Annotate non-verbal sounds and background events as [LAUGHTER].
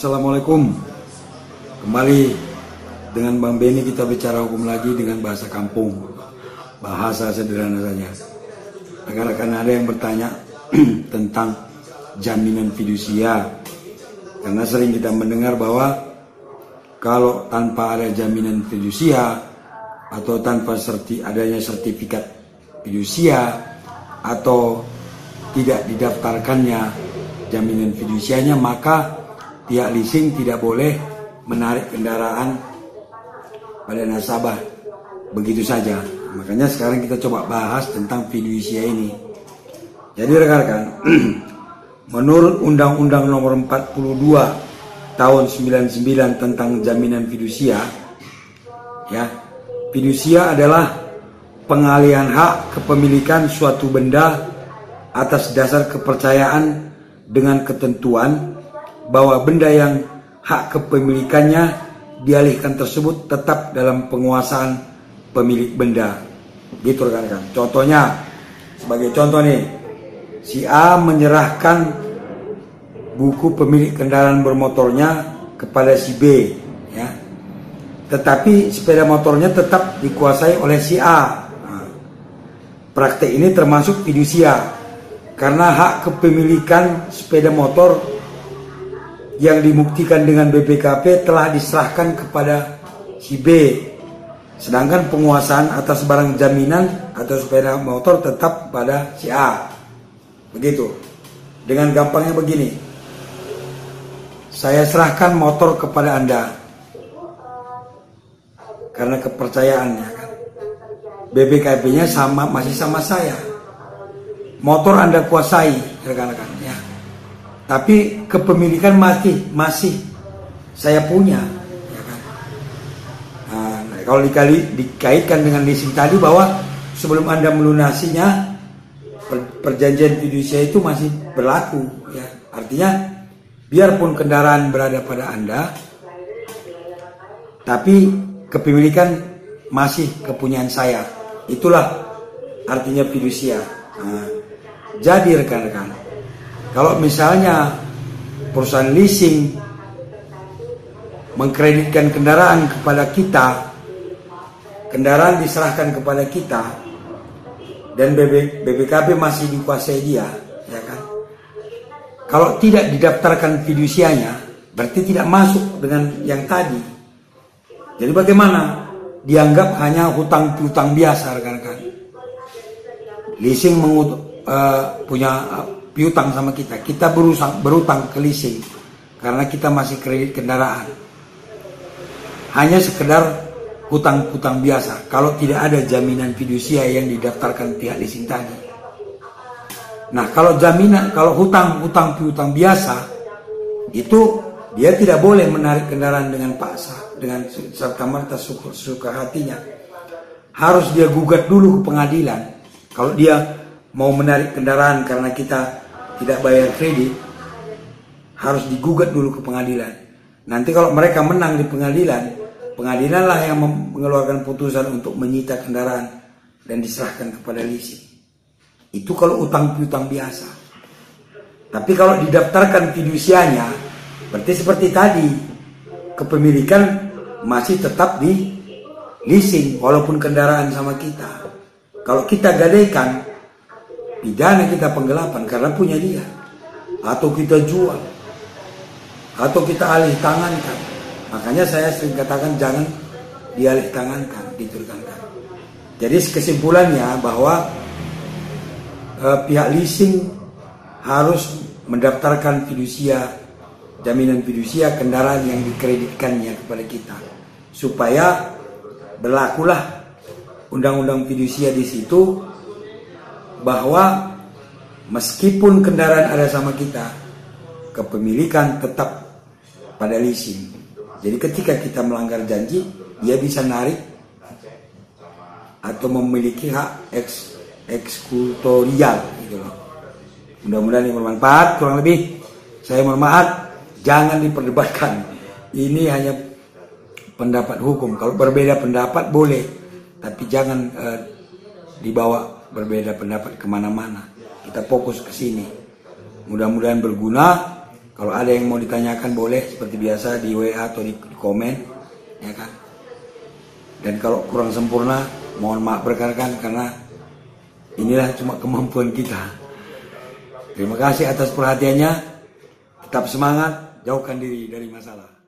Assalamualaikum. Kembali dengan Bang Beni kita bicara hukum lagi dengan bahasa kampung. Bahasa sederhana saja. Akan ada yang bertanya [CLEARS THROAT] tentang jaminan fidusia. Karena sering kita mendengar bahwa kalau tanpa ada jaminan fidusia atau tanpa serti adanya sertifikat fidusia atau tidak didaftarkannya jaminan fidusianya maka pihak leasing tidak boleh menarik kendaraan pada nasabah begitu saja. Makanya sekarang kita coba bahas tentang fidusia ini. Jadi rekan-rekan, [CLEARS THROAT] menurut Undang-Undang Nomor 42 Tahun 99 tentang jaminan fidusia, ya, fidusia adalah pengalihan hak kepemilikan suatu benda atas dasar kepercayaan dengan ketentuan bahwa benda yang hak kepemilikannya dialihkan tersebut tetap dalam penguasaan pemilik benda. Gitu rekan-rekan. Contohnya, sebagai contoh nih, si A menyerahkan buku pemilik kendaraan bermotornya kepada si B, ya. Tetapi sepeda motornya tetap dikuasai oleh si A. Nah, praktek ini termasuk fidusia karena hak kepemilikan sepeda motor yang dibuktikan dengan BPKP telah diserahkan kepada si B. Sedangkan penguasaan atas barang jaminan atau sepeda motor tetap pada si A. Begitu. Dengan gampangnya begini. Saya serahkan motor kepada Anda. Karena kepercayaannya. BPKP-nya sama masih sama saya. Motor Anda kuasai, rekan-rekan tapi kepemilikan masih masih saya punya ya kan? nah, kalau dikali dikaitkan dengan leasing tadi bahwa sebelum anda melunasinya per, perjanjian fidusia itu masih berlaku ya. Artinya biarpun kendaraan berada pada anda tapi kepemilikan masih kepunyaan saya. Itulah artinya fidusia. Nah, jadi rekan-rekan kalau misalnya perusahaan leasing mengkreditkan kendaraan kepada kita, kendaraan diserahkan kepada kita, dan BB, BBKB masih dikuasai dia, ya kan? Kalau tidak didaftarkan fidusianya, berarti tidak masuk dengan yang tadi. Jadi bagaimana? Dianggap hanya hutang-hutang biasa, rekan-rekan. Leasing mengut, uh, punya piutang sama kita. Kita berusang, berutang ke leasing karena kita masih kredit kendaraan. Hanya sekedar hutang-hutang biasa kalau tidak ada jaminan fidusia yang didaftarkan pihak leasing tadi. Nah, kalau jaminan kalau hutang-hutang piutang biasa itu dia tidak boleh menarik kendaraan dengan paksa dengan serta merta suka, suka hatinya. Harus dia gugat dulu ke pengadilan. Kalau dia mau menarik kendaraan karena kita tidak bayar kredit harus digugat dulu ke pengadilan. Nanti kalau mereka menang di pengadilan, pengadilanlah yang mengeluarkan putusan untuk menyita kendaraan dan diserahkan kepada leasing. Itu kalau utang piutang biasa. Tapi kalau didaftarkan fidusianya, berarti seperti tadi, kepemilikan masih tetap di leasing walaupun kendaraan sama kita. Kalau kita gadaikan, pidana kita penggelapan karena punya dia. Atau kita jual. Atau kita alih tangankan. Makanya saya sering katakan jangan dialih tangankan diturunkan. Jadi kesimpulannya bahwa eh, pihak leasing harus mendaftarkan fidusia jaminan fidusia kendaraan yang dikreditkannya kepada kita. Supaya berlakulah undang-undang fidusia di situ bahwa meskipun kendaraan ada sama kita, kepemilikan tetap pada leasing. Jadi ketika kita melanggar janji, dia bisa narik atau memiliki hak eks eksekutorial gitu. Mudah-mudahan ini bermanfaat. Kurang lebih saya mohon maaf, jangan diperdebatkan. Ini hanya pendapat hukum. Kalau berbeda pendapat boleh, tapi jangan uh, dibawa berbeda pendapat ke mana-mana. Kita fokus ke sini. Mudah-mudahan berguna. Kalau ada yang mau ditanyakan boleh seperti biasa di WA atau di komen, ya kan. Dan kalau kurang sempurna, mohon maaf berkarakan karena inilah cuma kemampuan kita. Terima kasih atas perhatiannya. Tetap semangat, jauhkan diri dari masalah.